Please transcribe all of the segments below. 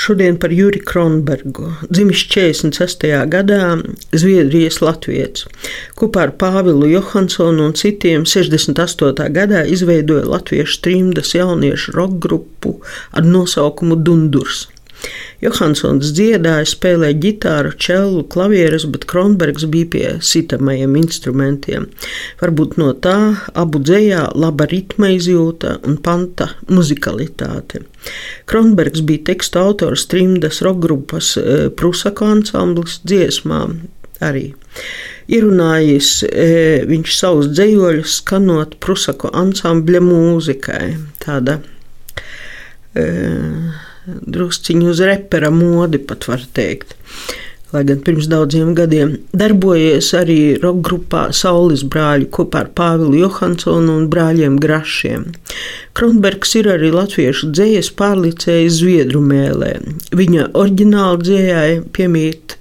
Šodien par Juri Kronbergu. Dzimis 46. gadā Zviedrijas latvijas. Kopā ar Pāvilu Johansonu un citiem 68. gadā izveidoja latviešu trimdas jauniešu roka grupu ar nosaukumu Dundurs. Johansons dziedāja, spēlēja ģitāru, čelu, klavierus, bet Kronbergs bija pie sitamajiem instrumentiem. Varbūt no tā abu dzējā laba ritma izjūta un panta muzikalitāte. Kronbergs bija tekstu autors trimdas rokgrupas e, Prusako ansamblis dziesmām arī. Ierunājis e, viņš savus dzējoļus skanot Prusako ansambļa mūzikai. Tāda e, drusciņu uz repera modi, pat var teikt. Lai gan pirms daudziem gadiem darbojies arī roka grupā Saules brāļi kopā ar Pāvilu Johansonu un brāļiem Grašiem. Kronbergs ir arī latviešu dzējas pārlicējis Zviedru mēlē. Viņa oriģināla dzējai piemīt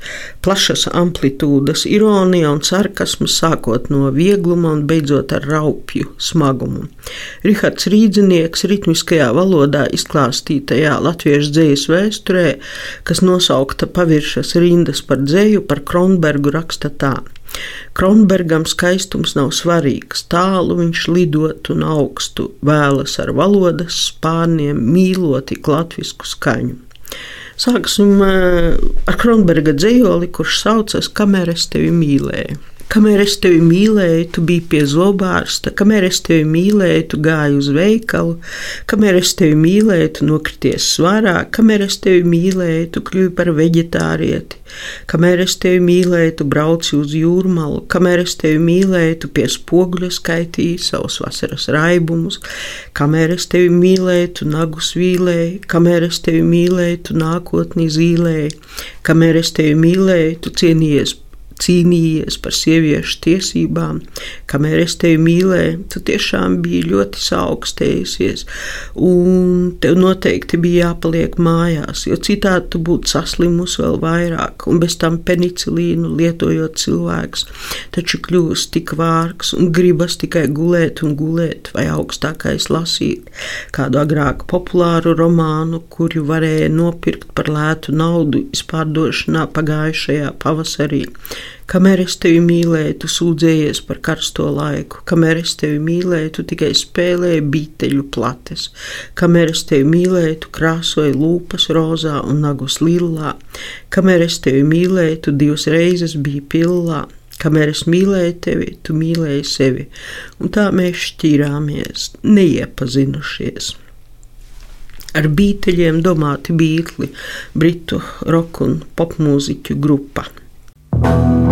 plašas amplitūdas, ironija un sarkasms, sākot no viegluma un beidzot ar raupju smagumu. Rihards Rīdzinieks ritmiskajā valodā izklāstītajā latviešu dzējas vēsturē, kas nosaukta paviršas rindas par dzēju, par Kronbergu raksta tā. Kronbergam skaistums nav svarīgs, tālu viņš lidot un augstu vēlas ar valodas spārniem mīloti latvisku skaņu. Sāksim eh, ar Kronberga dzējoli, kurš saucas Kamēr es tevi mīlēju. Kamēr es tevi mīlēju, tu biji pie zobārsta, kamēr es tevi mīlēju, tu gāji uz veikalu, kamēr es tevi mīlēju, tu nokrities svarā, kamēr es tevi mīlēju, tu kļuvi par veģetārieti, kamēr es tevi mīlēju, tu brauci uz jūrmalu, kamēr es tevi mīlēju, tu pie spoguļa skaitīji savus vasaras raibumus, kamēr es tevi mīlēju, tu nagus vīlēji, kamēr es tevi mīlēju, tu nākotni zīlēji, kamēr es tevi mīlēju, tu cienījies cīnījies par sieviešu tiesībām, kamēr es tevi mīlēju, tu tiešām biji ļoti saaugstējusies, un tev noteikti bija jāpaliek mājās, jo citādi tu būtu saslimusi vēl vairāk, un bez tam penicilīnu lietojot cilvēks, taču kļūst tik vārgs un gribas tikai gulēt un gulēt, vai augstākais lasīt kādu agrāk populāru romānu, kuru varēja nopirkt par lētu naudu izpārdošanā pagājušajā pavasarī. Kamēr es tevi mīlēju, tu sūdzējies par karsto laiku, kamēr es tevi mīlēju, tu tikai spēlēji bīteļu plates, kamēr es tevi mīlēju, tu krāsoji lūpas rozā un nagus lilā, kamēr es tevi mīlēju, tu divas reizes biji pillā. Kamēr es mīlēju tevi, tu mīlēji sevi, un tā mēs šķīrāmies, neiepazinušies. Ar bīteļiem domāti Beatli, britu roka un popmūziķu grupa. Pie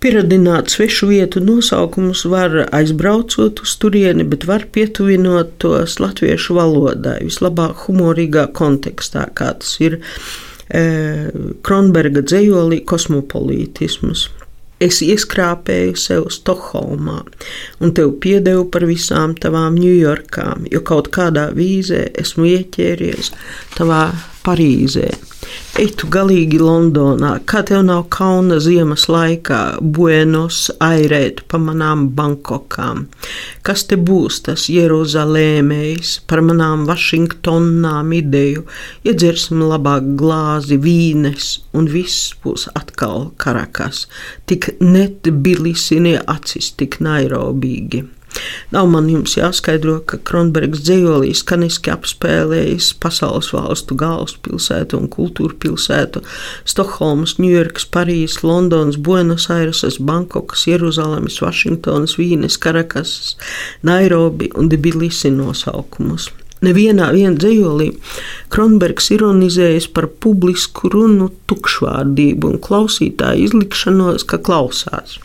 Pieradināt svešu vietu nosaukumus var aizbraucot uz turieni, bet var pietuvinot tos latviešu valodai, vislabāk humorīgā kontekstā, kā tas ir e, Kronberga dzējolī kosmopolītisms. Es ieskrāpēju sev Stokholmā un tev piedevu par visām tavām Ņujorkām, jo kaut kādā vīzē esmu ieķēries tavā Parīzē. Ej, tu galīgi Londonā, kā tev nav kauna ziemas laikā, Buenos airēt pa manām Bankokām. Kas te būs tas Jeruzalēmējs par manām Vašingtonām ideju? Iedzersim labāk glāzi vīnes, un viss būs atkal karakas, tik net bilisini acis, tik nairobīgi. Nav man jums jāskaidro, ka Kronbergs dzējolī skaniski apspēlējis pasaules valstu galvaspilsētu un kultūra pilsētu - Stokholmas, Ņujorkas, Parīzes, Londonas, Buenos Aireses, Bankokas, Jeruzalemes, Vašingtonas, Vīnes, Karakas, Nairobi un Tbilisi nosaukumus. Nevienā dzējolī Kronbergs ironizējas par publisku runu tukšvārdību un klausītāju izlikšanos, ka klausās.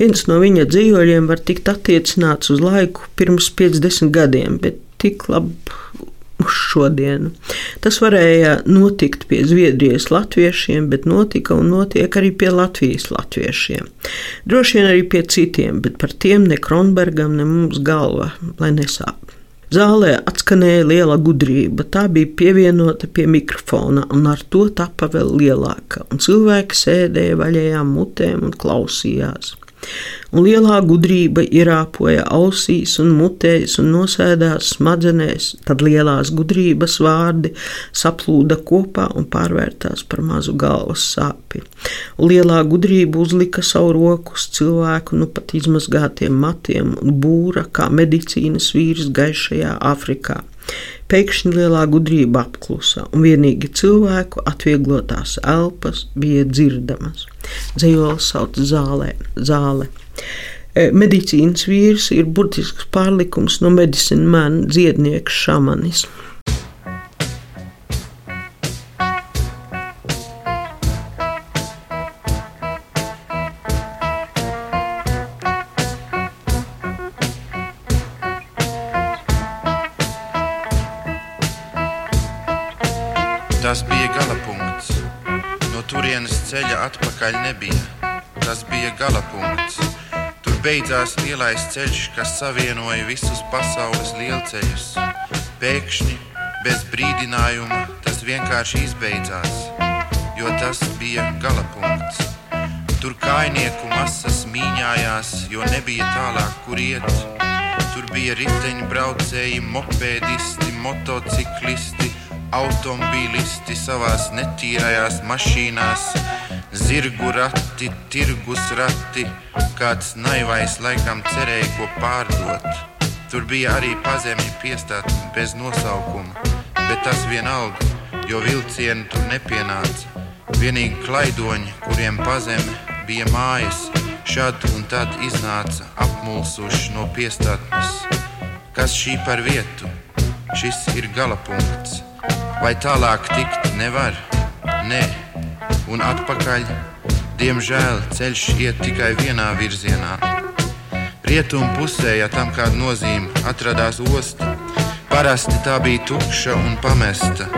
Viens no viņa dzējoļiem var tikt attiecināts uz laiku pirms 50 gadiem, bet tik labi uz šodienu. Tas varēja notikt pie Zviedrijas latviešiem, bet notika un notiek arī pie Latvijas latviešiem. Droši vien arī pie citiem, bet par tiem ne Kronbergam, ne mums galva, lai nesāp. Zālē atskanēja liela gudrība, tā bija pievienota pie mikrofona, un ar to tapa vēl lielāka, un cilvēki sēdēja vaļējām mutēm un klausījās un lielā gudrība ierāpoja ausīs un mutēs un nosēdās smadzenēs, tad lielās gudrības vārdi saplūda kopā un pārvērtās par mazu galvas sāpi. Un lielā gudrība uzlika savu roku uz cilvēku nu pat izmazgātiem matiem un būra kā medicīnas vīrs gaišajā Āfrikā. Pēkšņi lielā gudrība apklusa, un vienīgi cilvēku atvieglotās elpas bija dzirdamas. Dzīvols sauc zālē, zāle. E, medicīnas vīrs ir burtisks pārlikums no medicīnas mēna dziednieka šamanis. No turienes ceļa atpakaļ nebija. Tas bija galapunkts. Tur beidzās lielais ceļš, kas savienoja visus pasaules lielceļus. Pēkšņi, bez brīdinājuma, tas vienkārši izbeidzās, jo tas bija galapunkts. Tur kainieku masas mīņājās, jo nebija tālāk, kur iet. Tur bija riteņbraucēji, mopēdisti, motociklisti, automobīlisti savās netīrajās mašīnās, zirgu rati, tirgus rati, kāds naivais laikam cerēja ko pārdot. Tur bija arī pazemļi piestāt bez nosaukuma, bet tas vienalga, jo vilcieni tur nepienāca. Vienīgi klaidoņi, kuriem pazemē bija mājas, šad un tad iznāca apmulsuši no piestātnes. Kas šī par vietu? Šis ir galapunkts vai tālāk tikt nevar? Nē, un atpakaļ, diemžēl, ceļš iet tikai vienā virzienā. Rietumu pusē, ja tam kāda nozīme, atradās osta. Parasti tā bija tukša un pamesta.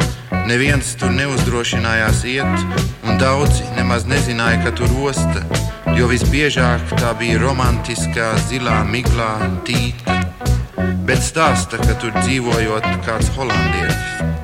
Neviens tur neuzdrošinājās iet, un daudzi nemaz nezināja, ka tur osta, jo visbiežāk tā bija romantiskā zilā miglā tīta. Bet stāsta, ka tur dzīvojot kāds holandietis.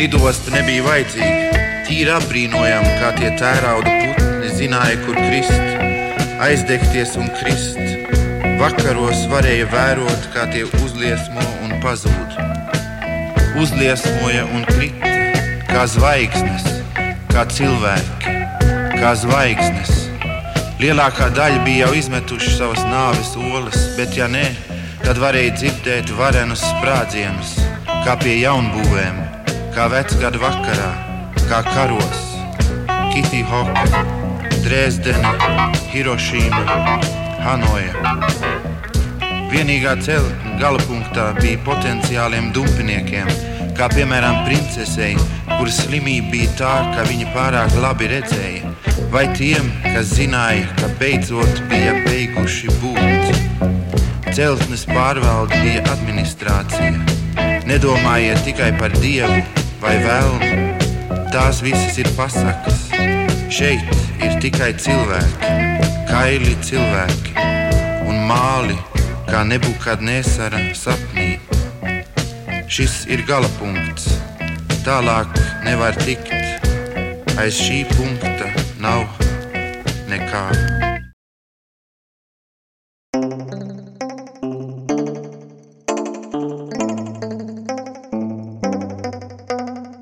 Lidosta nebija vajadzīga. Tīri apbrīnojām, kā tie tērauda putni zināja, kur krist, aizdegties un krist. Vakaros varēja vērot, kā tie uzliesmo un pazūd. Uzliesmoja un krita, kā zvaigznes, kā cilvēki, kā zvaigznes. Lielākā daļa bija jau izmetuši savas nāves olas, bet, ja nē, tad varēja dzirdēt varenus sprādzienus, kā pie jaunbūvēm kā vecgada vakarā, kā karos, Kitihoka, Dresdena, Hirošīma, Hanoja. Vienīgā celtne galapunktā bija potenciāliem dumpiniekiem, kā piemēram princesei, kuras slimība bija tā, ka viņa pārāk labi redzēja, vai tiem, kas zināja, ka beidzot bija beiguši būt. Celtnes pārvalde bija administrācija. Nedomājiet tikai par dievu, vai vēlmi. Tās visas ir pasakas. Šeit ir tikai cilvēki, kaili cilvēki un māli, kā nebūkadnesara sapnī. Šis ir gala punkts. Tālāk nevar tikt. Aiz šī punkta nav nekā.